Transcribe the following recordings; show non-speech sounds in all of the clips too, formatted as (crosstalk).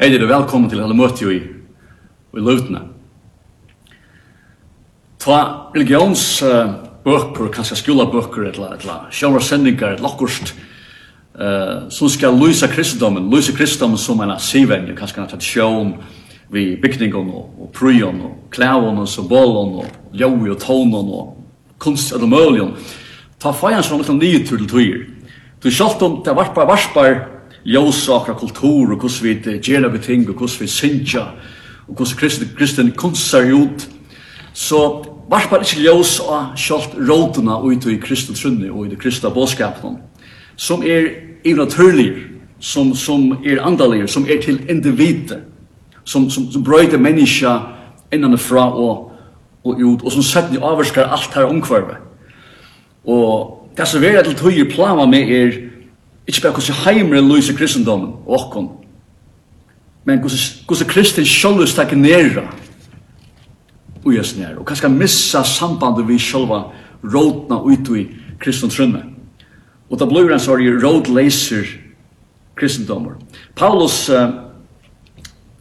Hei, det er velkommen til alle møte i, i løvdene. Ta religions uh, bøker, kanskje skolebøker, eller, eller sjøvra sendinger, eller akkurst, uh, som skal lyse kristendommen, lyse kristendommen som en sivenje, kanskje en tradisjon, vi bygningen og, og prøyen og klæven og symbolen og ljøy og tonen og kunst og møljen. Ta feien som en liten nye til tøyer. Du selv om det varpar varpar ljósakra kultur og hvordan vi gjør vi ting og hvordan vi synger og hvordan kristen, kristen kunstar ser ut så varpa ikke ljós og sjalt råduna ut i kristen trunni og i det kristna bådskapen som er naturligir som, som er andalig som er til individet som, som, som brøyder menneska innanifra og, og ut og som settni avvarskar alt her omkvarve og det som er til tøyer plama med er Ikke bare hvordan heimer er lyser kristendommen og åkken, men hvordan kristen selv stagnerer og gjør nær, og kanskje missa sambandet vi sjølva rådna ut i kristen trunne. Og da blir han sorg rådleser kristendommer. Paulus uh,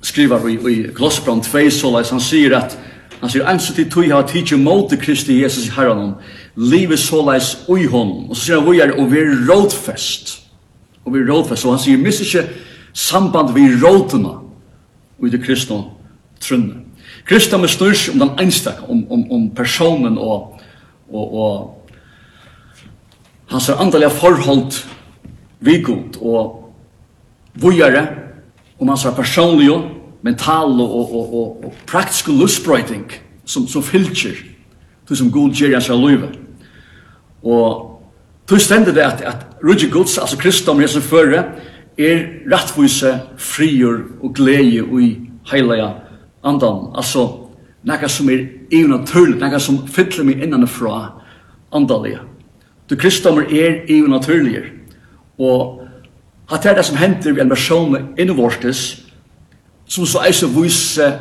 skriver i, i Glossbrand 2, så leis han sier at Han sier, «Ens til tog har tidsi mot Kristi Jesus i herran, livet så leis ui honom, og så sier han, «Vi er og vi er rådfest.» og vi rådfest, og han sier, miss ikke samband vi rådene i det kristne trunne. Kristne med styrs om den einstak, om, om, om personen og, og, og hans andalige forhold vi god, og vujere, om hans personlige, mentale og, og, og, og praktiske lustbrøyting som, som fylkjer, det som god gjør hans løyve. Og Då ständer det at, at Rudge Guds, altså Kristom, Jesus Føre, er rettvise, frier og glede og i heilige andan. Altså, nekka som är naturlig, nekka som fyller meg innanifrån andalige. Du kristomer er evnaturliger. Og hatt er det som henter vi en person innvortes, som så og vise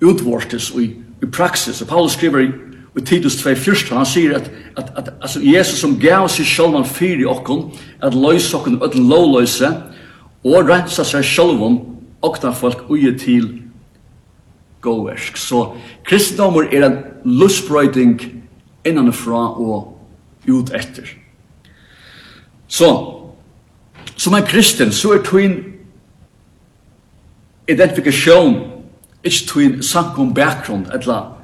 utvortes i, i praksis. Og Paulus skriver i i Titus 2.14, han sier at, at, at altså, Jesus som gav seg sjølvan fyri okkon, at løys okkon ötlen lovløyse, og rensa seg sjølvan okna folk uje til gåversk. Så kristendommer er en lustbrøyding innanfra og ut etter. Så, som en kristen, så er tuin identifikasjon, ikke tuin sankum bakgrunn, etla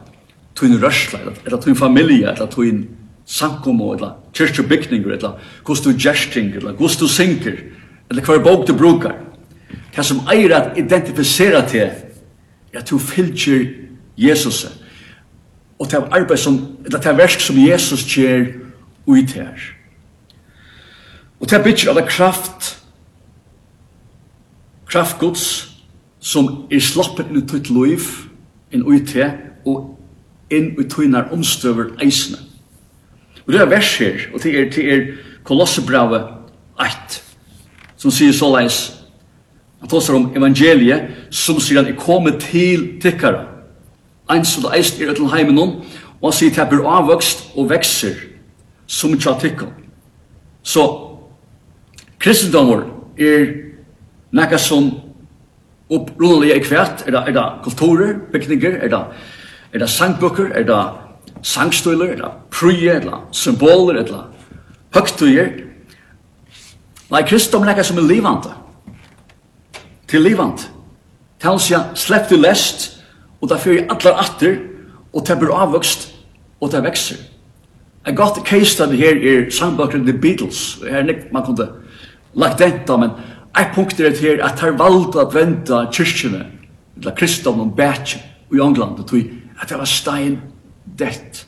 tun rørsla, eller tun familie, eller tun samkomo, eller kyrkje bygninger, eller hos du gesting, eller hos du synker, eller hver bok du brukar. Hva som eier at identifisera til, er at du fylgjer Jesus, og til arbeid som, eller til versk som Jesus kjer ut her. Og til bytjer alle kraft, kraft Guds, som er slappet ut til liv, en ut til, og inn i tøynar omstøver eisene. Og det er vers her, og det er, det er Kolossebravet 1, som sier så leis, han tåser om evangeliet, som sier han er kommet til tikkara, eins og det eist er til heimen hon, og han sier det blir avvokst og vekser, som tja tikkara. Så, kristendommer er nekka som opprunnelige i kvært, er det, er det kulturer, bygninger, er det Er det sangbøkker, er det sangstøyler, er det prøye, er det symboler, er det høgtøyer. Nei, kristendom er noe som er livande. Til livande. Til han slepp du lest, og det fyrir allar atter, og det blir avvokst, og det vekser. En godt case study her er sangbøkken The Beatles. Her er man kunne lagt venta, men et punkt er her at her valgte at venta kyrkjene, eller kristendom og bætje, i England, og tog at det var stein dett.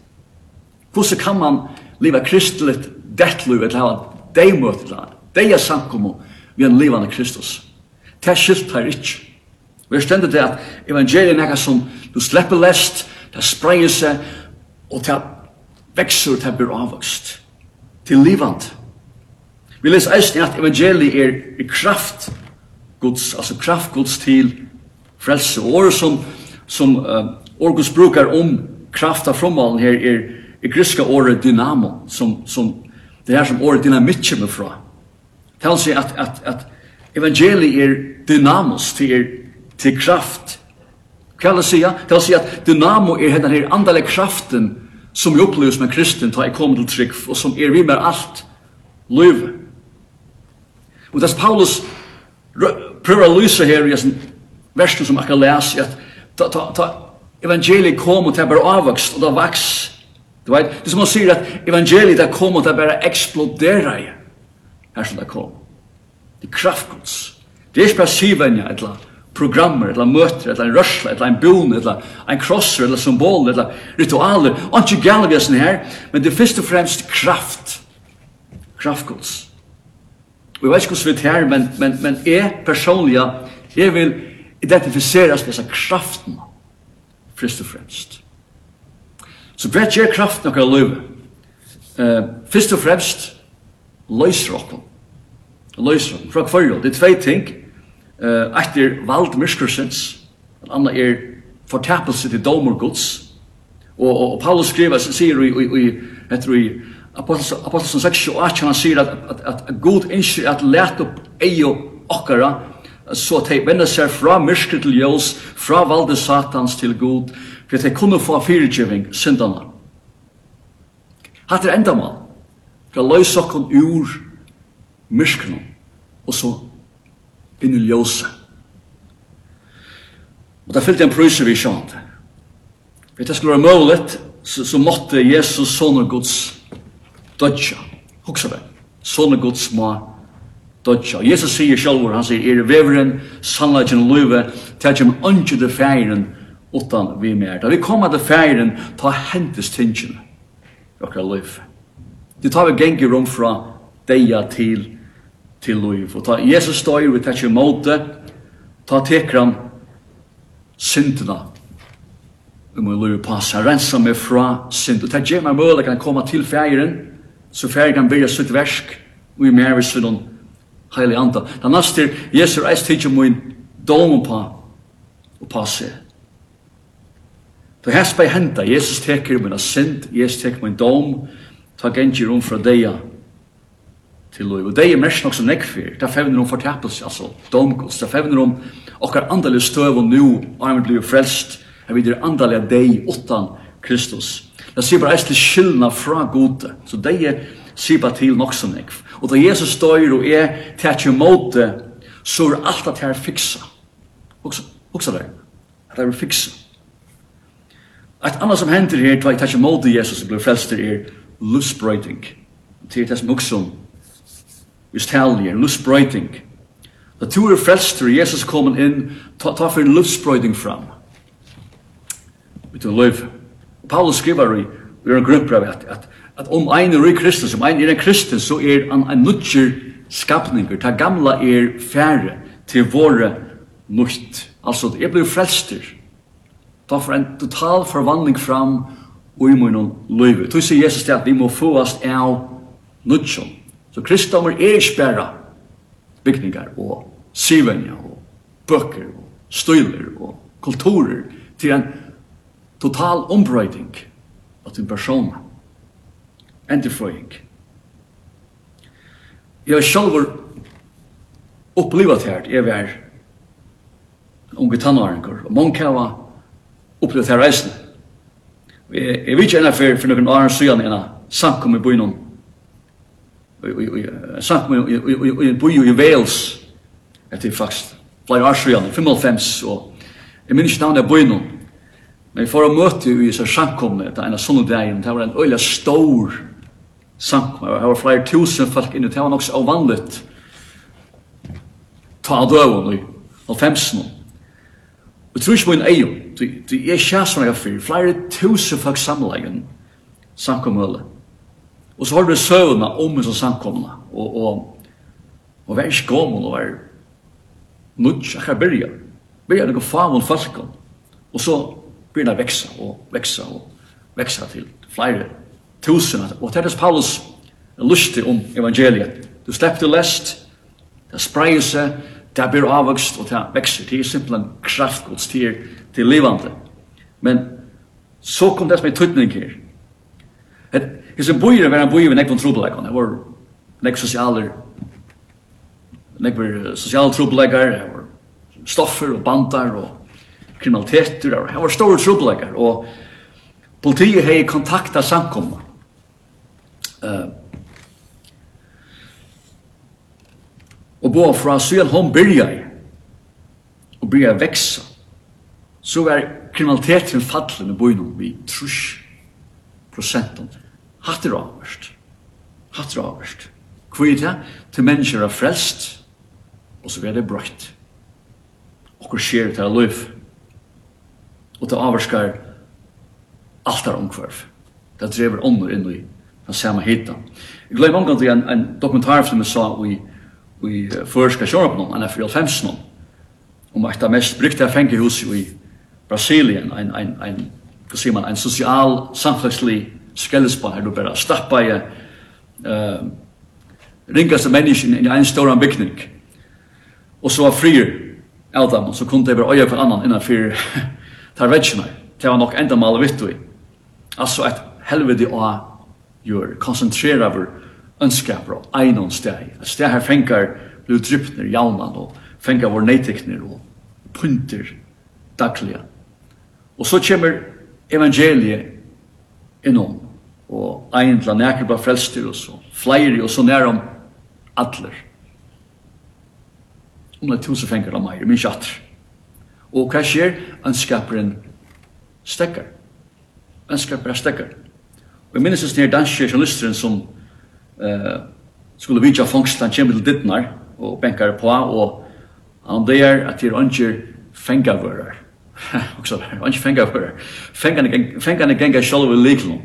Hvordan kan man leva kristelig kristeligt dettliv eller ha deg møte til han, deg er samkommet vi en livande Kristus. Det er skilt her ikke. Og jeg stender til at evangeliet er nekka som du slipper lest, det spreier seg, og det vekser, og det blir avvokst. Til livand. Vi leser eisen at evangeliet er, i kraft Guds, altså kraft Guds til frelse. Og året som, som uh, Orgus brukar om krafta från her er, i griska året dynamo som som det er som året dynamit kommer från. Tal sig at, at, at evangeliet er dynamos til, er til kraft. Kan si? Det Tal sig at dynamo er den her andliga kraften som jag opplever som en kristen ta i kom til trygg, og som er vi med alt løyve. Og det Paulus prøver å lyse her i versen som jeg kan lese, at ta, ta, ta, evangeliet kom og det er bare avvokst, og det vaks. Du vet, det er som han sier at evangeliet er kom og det er bare eksploderer i. Her som det kom. Det er kraftgods. Det er ikke bare syvenja, et eller programmer, programmer, eller møter, eller en et eller en bjone, eller en krosser, eller symbol, eller ritualer. Og ikke gale vi her, men det er først og fremst kraft. Kraftgods. Og jeg vet ikke hvordan vi er her, men, men, men jeg personlig, jeg vil identifiseres med disse kraften først og fremst. Så hva er kraft noe av løyve. Uh, først og fremst løyser okken. Løyser okken. Fra kvarjo, det er tvei ting. Uh, Eit er vald myrskursens, en annan er fortapelse til domer gods. Og, og, og Paulus skriver, sier i, i, i, etter i Apostelsen 6, og 8, han sier at, at, at, at god innskjer at let opp eio okkara så de vender seg fra myrker til ljøs, fra valde satans til god, for de kunne få fyrirgjøving syndene. Hatt er enda mal, for å løse okken ur myrkene, og så inn i ljøse. Og det fyllte en prøyse vi sjant. Vi det skulle være mulig, så, så måtte Jesus, son og Guds, dødja, hoksa det, son og Guds, ma, dodja. Jesus sier sjálfur, han sier, er veveren, sannleggen og løyve, til at kommer ønske til feiren, utan vi mer. Da vi kommer til feiren, ta hentes tingene, okra løyve. Det tar vi gengi rom fra deia til til løyve. Og ta Jesus støyr, vi tar måte, ta tekran, syndina om um, jeg lurer på seg, rensa meg fra synd. Og det gjør meg mulig at jeg kan komme til færen, så færen kan byrja sitt versk, og i mer vil heilig anda. Den neste er, Jesu reis tidsi min dom på og passe. Det hans bei henta, Jesus teker min synd, Jesus teker min dom, ta gengi rom fra deia til loiv. Og deia er mest nok som nekfir, det fevner om fortapelse, altså domgods, det fevner om okkar andalig støv og nu, og han blir frelst, han videre andalig deg utan Kristus. Det sier bare eist til skyldna fra gode, så deia sier bare til nok som nekfir. Og da Jesus støyr og er til tætje måte, så er alt at her fiksa. Også der, at her fiksa. Et annet som hender her, da jeg måte Jesus blir frelst er lusbrøyting. Til at det som også vi stæljer, lusbrøyting. Da to er frelster, Jesus kommer inn, ta, ta for lusbrøyting fram. Vi tar løyve. Paulus skriver i, vi er en grunnbrev at, at at om ein er kristen, som ein er en kristen, så er han en nutjer skapninger. Ta gamla er færre til våre nutt. Altså, jeg blir frelster. Ta for en total forvandling fram og i munnen løyve. Tu sier Jesus til at vi må få oss av nutjon. Så kristendommer er ikke bare bygninger og syvenja og bøker og støyler og kulturer til en total ombrøyding av din personer endefrøying. Jeg har selv opplevet her, jeg var unge tannåringer, og mange har opplevet her reisende. Jeg, vet ikke enn for, for noen år siden enn samkom i byen samkom i byen i Wales etter faktisk flere år siden, 55 og jeg minns ikke navnet byen men jeg får å møte i seg samkomne etter en av sånne dagen det var en øyla stor samkommer. Det var flere tusen folk inne, det var nok så vanligt ta av døven i halvfemsen. Og tror ikke på en eier, det er kjæsene jeg fyr, flere tusen folk samleggen samkommer. Og så har vi søvnene om en sånn samkommer, og, og, og vær ikke gammel og vær nødt, jeg kan byrja, byrja noen faen folk, og så begynner det å vekse og vekse og vekse til flere tusen, og det er Paulus lyste om evangeliet. Du slepp til lest, det spreier seg, det blir avvokst, og det vekser, det er simpelthen kraftgods til, til livande. Men så kom det som er tøytning her. Et, Hvis en bojer var en bojer med nekvun trobeleikon, det var nekv sosialer, nekv sosiale trobeleikar, det var stoffer og bandar og kriminaliteter, det var store trobeleikar, og politiet hei kontakta samkomna. Uh, og bo fra Sjøl hon byrjar og byrja veksa så var kriminaliteten fallende i bøyne vi trus prosenten hatt er avverst hatt er avverst hva er det? til mennesker er frelst og så blir det brøtt og hva skjer til løyf og til avverskar alt er omkvarf det drever ånder inn i den samme heta. Jeg gleder mange til en, en dokumentar som jeg sa i, i uh, Førska Sjørpnån, en FRL 15, om et av mest brukte fengehuset i Brasilien, en, en, en, hva sier man, en sosial, samfunnslig skellespann her du bare stappa i uh, ringaste mennesken i en stor bygning. Og så var frier av dem, og så kunne de bare øye for annan innanfor (laughs) tarvetsjene. Det var nok enda mal vitt vi. Altså et helvede av gjør konsentrera vår ønskaper og egnom steg. Et steg her fengar blir drypner jaunan og fengar vår neitekner og punter dagliga. Og så kommer evangeliet innom og ein til nekker på frelster og så flere og så nær om atler. Om det tusen fengar av meg, min kjatter. Og hva skjer? Ønskaperen stekker. Ønskaperen stekker. Og jeg minnes en den danske journalisteren som uh, skulle vidja fangst, han kommer til Dittnar og benkar på, og han der at det er ikke fengavører. Også, (laughs) ikke fengavører. Fengene gengar sjolv i liklom.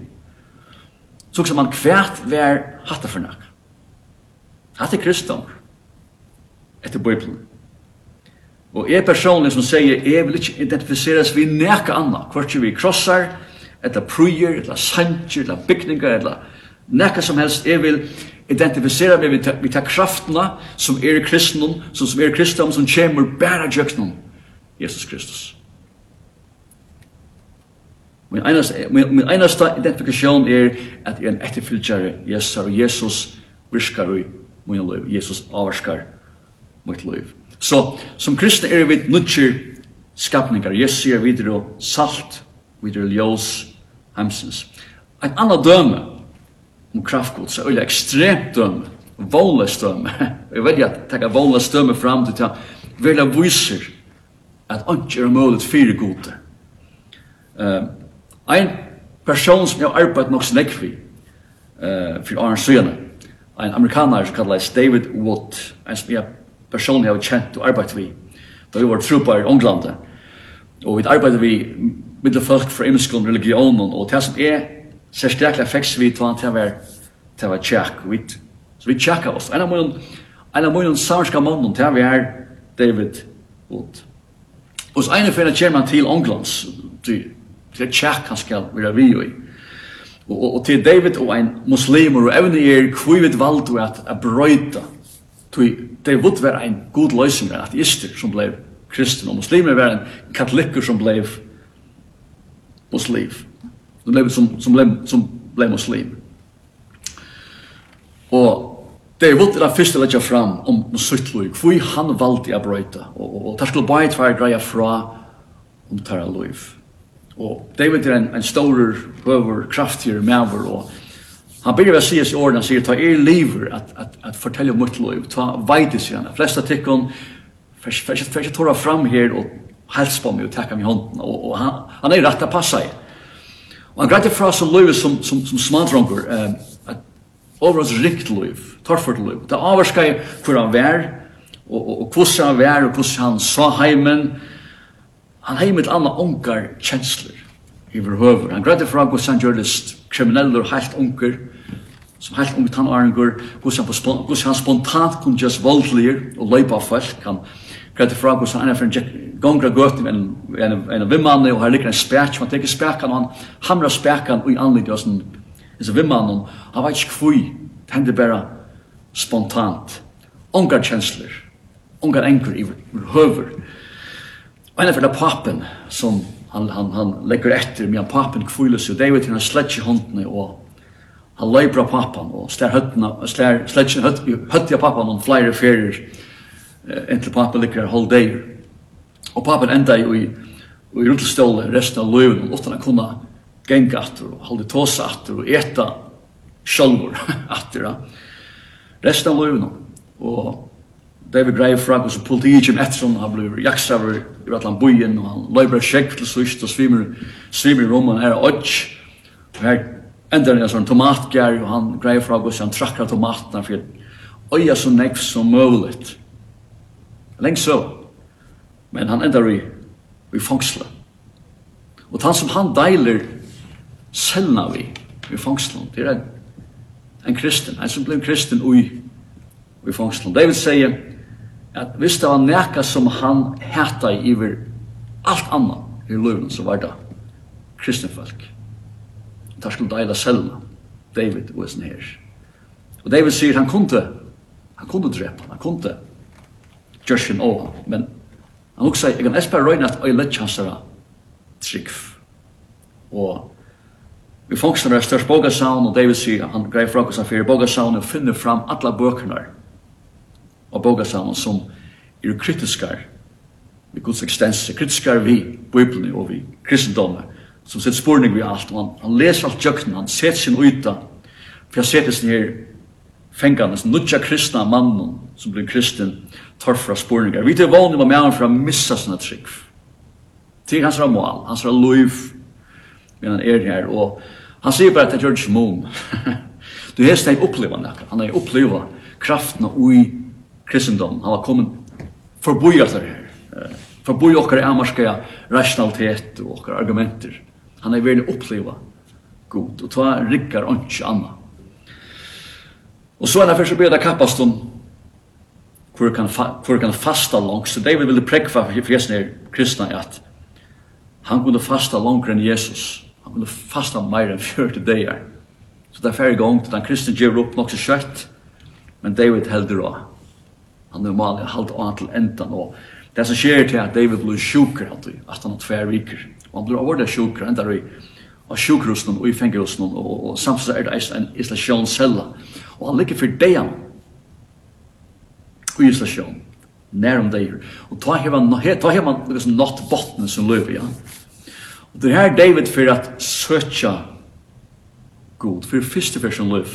Så også man kvært vær hatta for nak. Hatta kristom. Etter bøyblen. Og jeg personlig som sier, jeg vil ikke identifiseres vi nekka anna, kvart vi krossar, eller pryer, eller sanger, eller bygningar, eller nekka som helst, jeg vil identifisera meg med, ta kraftna som er kristnum, som, som er kristnum, som kommer bæra djøknum, Jesus Kristus. Min einasta, min, einasta identifikasjon er at jeg er en etterfylgjare Jesus, og Jesus virskar i min liv, Jesus avarskar mitt liv. Så som kristne er vi nutjer skapningar, Jesus er videre salt, videre ljós, heimsins. Ein annan døme om kraftgods, er øyla ekstremt døme, voles døme. Jeg (laughs) velja at takka voles døme fram til ta velja viser at ikke er mulig fire gode. Uh, ein person som jeg har arbeidt nok snakk vi uh, for Arne Søyene, ein amerikaner som kalles David Watt, en som jeg personlig har kjent og arbeidt vi da vi var trupper i Ånglande. Og vi arbeidet vi middel folk fra imenskom religionen, og det som er vi fektsvitvan, det var, det var tjekk, vitt. Så vi tjekka oss. En av munnen, en av munnen samerska mannen, vi var David Wood. Og så ene fyrir kjer man til Ånglands, til tjekk han skal være vi i. Og, og, til David og ein muslimer, og evne er kvivet vald og at a brøyta. Til David var ein god løsning, at ister som blei kristen, og muslimer var en katolikker som blei muslim. Som blev, som, som blev, som blev muslim. Og det er vult det første letja fram om Musutlui, hvor han valgte å brøyta. Og, og, og der skulle bare tvær greia fra om tar Luif. Og David er en, en stor høver, kraftigere maver, og Han byrjar að segja sig orðin, han segir, ta er liver at, at, at fortelja om mitt liv, ta veiti sig hann. Flesta tykkun, fyrir ekki tóra fram her og hals på mig och tacka mig hånden och, och han, han är rätt att passa i. Och han grejde fra som liv som, som, som smadronger eh, Over overhålls rikt liv, torfort liv. Det avvarskar hur han var och, och, och hur han var och hur han sa heimen. Han heim ett annat onkar känslor vår höver. Han grejde fra hur han gör det kriminellt helt onkar som helt unge tannarengur, hos han, han spontant kun just voldlir og løypa folk, han greide fra hvordan han er for en tjekk gongra gøtten en, en, en vimmanne og har ligger en spek, man tenker spekan og han hamra spekan og i anlitt av sin vimmanne, han vet ikke kvui, det hender bare spontant, ongar kjensler, ongar enker i høver. Og en er for som han, han, han legger etter, men pappen kvuiles jo, det er han til han sletje håndene og han løyper av papan og slår høttene, slår sletje høttene, høttene av papan og flere ferier, inntil papen ligger her halv dager. Og papen enda jo i, i rullestålet resten av løven, utan å kunne genga atter og halde tåsa atter og eta sjølvor atter. (laughs) Resten av løven. Og David Breyer frag hos politiet kjem etter han blir jaksaver i Rattland bojen og han løyber sjekk til sust og svimer svimer i rommet her er og og her ender han en sånn tomatgær og han greier frag hos han trakkar tomatene for øya så nekv som møvlet lengt så. Men han ender i, i fangslet. Og han som han deiler selna vi i fangslet, det er en, en kristen, en som blir kristen ui, i fangslet. Det vil seie at hvis det var neka som han heta i iver alt annan i løven, så var det kristne folk. Det skulle deila selna, David og sin her. Og David sier han kunde, han kunde drepa, han kunde Joshua Owen, men han også sier, jeg kan bare røyne at jeg lett lätt chansar trygg. Og vi folk som röstar på sound och David sier, han greier fra oss affär på sound och finner fram alle bøkene Och på som er kritiska. Vi Guds ekstense, kritiska vi Bibelen og vi kristendomen som sitter spurning vi alt, og han, han leser alt jökna, han setter sin uta, for jeg setter sin her fängande, som nutja kristna mannen som blir kristen torfra spurningar. Vi tar vanlig med mannen for å missa sina trygg. Til hans mål, hans liv, men han er her, og han sier bare at det gjør ikke mån. du hest steg oppleva nek, han har oppleva kraften ui kristendom, han har kommet forboi alt det her, forboi okkar amarska rationalitet og okkar argumenter. Han har vært oppleva god, og ta rikkar ikke anna. Og så er han først å beda kappast hvor kan, hvor kan fasta langt. Så David ville prekva for jessen er kristna at han kunne fasta langt enn Jesus. Han kunne fasta meir enn (laughs) 40 dagar. Så det er færre gong til den kristne gjør opp nok så kjøtt, men David heldur av. Han er malig, han halde an til endan og det som skjer til at David blir sjukker at han har tver viker. Og han blir avvarda sjukker enda vi av sjukkerhusen og i fengerhusen og, og, og samtidig er det en isolasjonscella. Og han ligger for deg i isolasjon, nær om det Og ta här man ta här man liksom natt botten som löper ja. Og det her David for at søtja god för första som löp.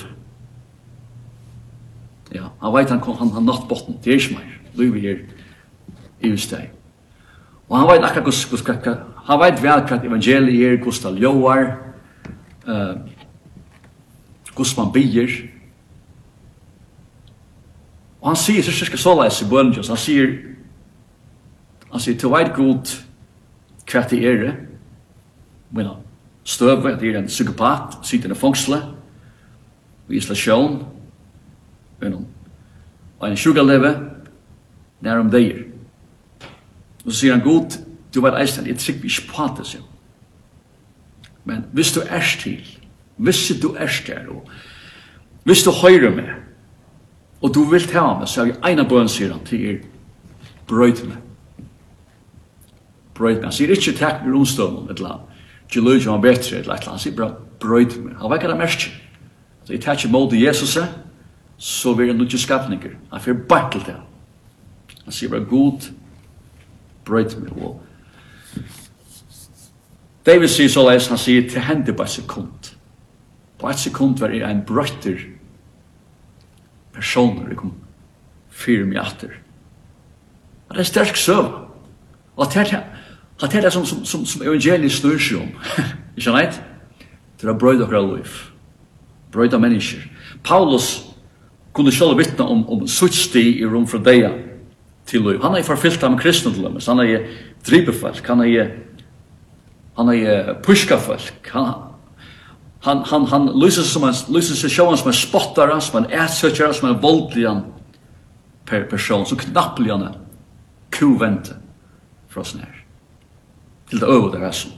Ja, han vet han han har natt botten, det er inte mer. Löper her i just det. Og han veit akkurat hos, hos, han veit vel hva evangeliet er, hos det ljóar, hos man bier, Og han sier så skal så leis i bønnes, han sier, han sier, til veit god hva det er, men støve, det er en psykopat, sitter i fangsle, i isolasjon, og en sjukaleve, nær om deir. Og så sier han, god, du veit eisen, jeg trygg ikke på det, sier Men hvis du er til, hvis du er til, og hvis du høyre med, Og du vil ta meg, så er vi ena bøn, sier han, til er brøyt meg. Brøyt meg. Han sier ikke takk med rundstøvnen, et eller annet. Ikke løy som han bedre, et eller annet. Han sier bare brøyt meg. Han vekker det mest. Så jeg tar ikke mål til Jesus, så vil han ikke skapninger. Han får bare til det. Han sier bare god, brøyt meg. Og David sier så leis, han sier til hende på et sekund. På et sekund var det en brøyter personer kom fyra mig atter. Og det er sterk søv. Og det er det er det som, som, som, som evangeliet snur seg om. (laughs) Ikke neit? är å brøyde okra liv. Brøyde mennesker. Paulus kunne selv vittna om, om suttsti i rom fra deia til liv. Han er forfyllt av kristne til dem. Han er dripefolk. Han er han er puska folk. Han, han han han lyser som en lyser sig show som en spottar som en ätsökare som en våldligan per person så knappligan kuvente från snär till det över det resten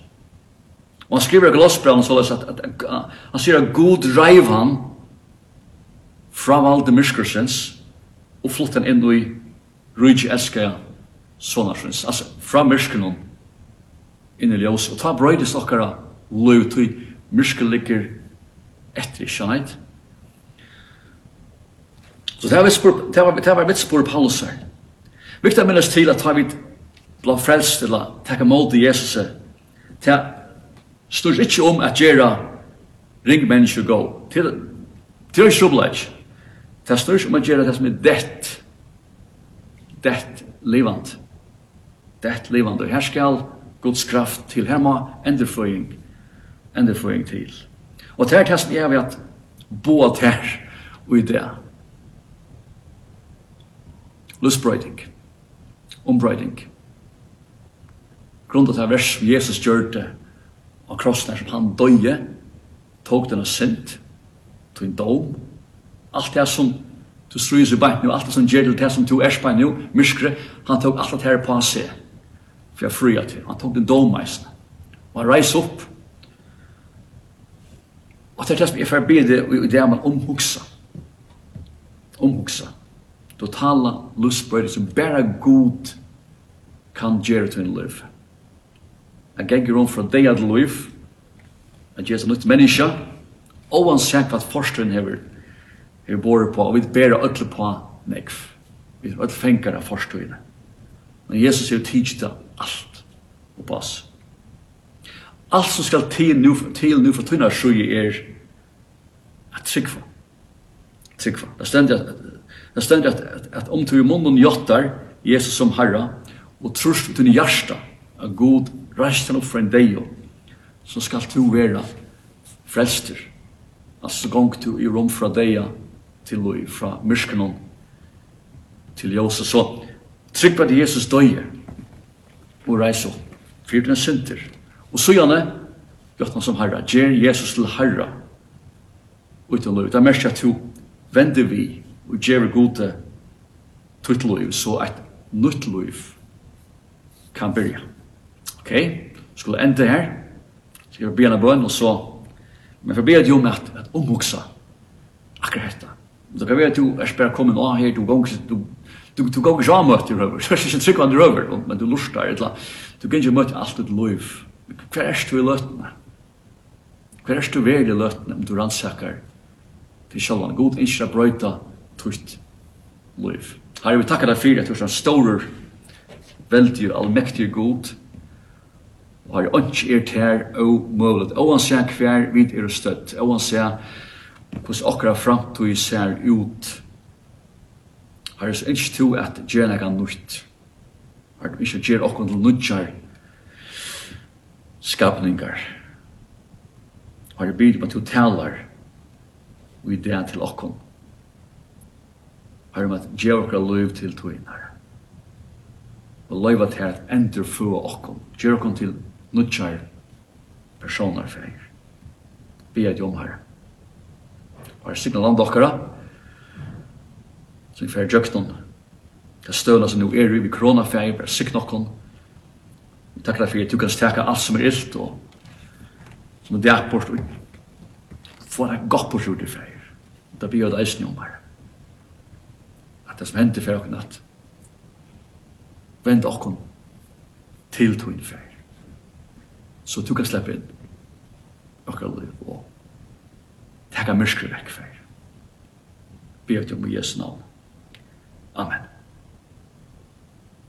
och han skriver i glossbrevet så att, att, att han säger att god drive han från allt det myrskersens och flott han in i rujtje äska sonarsens alltså från myrskenon in i ljus och ta bröjdes okkara löv till myrske ligger etter ikke, right? Så det var, spår, det var, det var mitt spår Paulus her. Viktig minnes til at vi blir frelst til å takke mål til Jesus Det står ikke om at gjøre ring mennesker gå til til å sjuble ikke. Det står ikke om at gjøre det som er dett dett livant dett livant og her skal Guds kraft til her må endreføying endurføring til. Og til er testen er vi at bo at her og i det. Lustbrøyding. Ombrøyding. Grunnen til vers som Jesus gjør det av krossen som han døye, tog denne sint, tog en dom, alt det som du strys i bein nu, alt det som gjør det som du er bein nu, myskre, han tog alt det her på han se, for jeg fri at han tog den dom meisen. og han reis opp, Og det er det som jeg får bli det i det man omhugsa. Omhugsa. Totala lustbøyre som bare god kan gjøre til en liv. Jeg ganger om fra deg til liv, at gjør seg nytt menneske, og han ser hva forskeren hever, er båret på, og vi bærer ødel på nekv. Vi er ødel fengere av forstøyene. Men Jesus er jo tidlig alt og på oss. Alt som skal til nu, til nu for tunna sjøy er at tryggva. Tryggva. Det stendt at, det stendt at, at, at om du i munnen jottar Jesus som Herra, og trus til i hjärsta, at God reist han opp fra en deio, så skal du være frelster. Altså gong du i rom fra deia til lui fra myrskenon til Jose. Så trykk på at Jesus døye og reis opp. Fyrt den synder. Og så gjerne, gjort han som herra, gjer Jesus til herra, uten av. Det er mest at du vender vi og gjer gode tutt liv, så et nytt liv kan byrja. Ok, skulle enda her, skal jeg bena bøn, og så, men for beder jo med at, at omvoksa akkurat dette. Så kan vi at du er bare kommet av her, du gong, du du du gongs av møtt i røver, så er det ikke trykk av røver, men du lustar, etla. du kan ikke møtt alt ditt liv, hver er du i løtene? Hver er du ved i løtene om du rannsakar til sjølvan? God innskja brøyta tutt liv. Herre, vi takkar deg fyrir at du er sånn stårer, veldig og allmektig god, og har ikke er til her og møvlet. Og han sier hver vid er støtt, og han sier hvordan akkurat framtid ser ut. Herre, så ikke to at gjerne kan nytt. Herre, ikke gjerne akkurat til nødjar, skapningar. Og jeg bidra på at du talar og ideen til okkon. Herre, med at gjør djevokra liv til toinar. Og liv at her endur få okkom. Gjør okkom til nutjar personar fyrir. Bia djom, Herre. Og jeg signa land okkara, som fyrir djøknon, det støvna som nu er i vi koronafeir, bare signa okkon, takkar fyrir at du kan steka alt som er illt og som er dæport og få det godt på sjúti fyrir. Da blir det eisen om her. At det som hendte for okken at vend okken til tog fyrir. Så du kan slippe inn okker liv og teka myrskri vekk feir. Be at du må Jesu navn. Amen.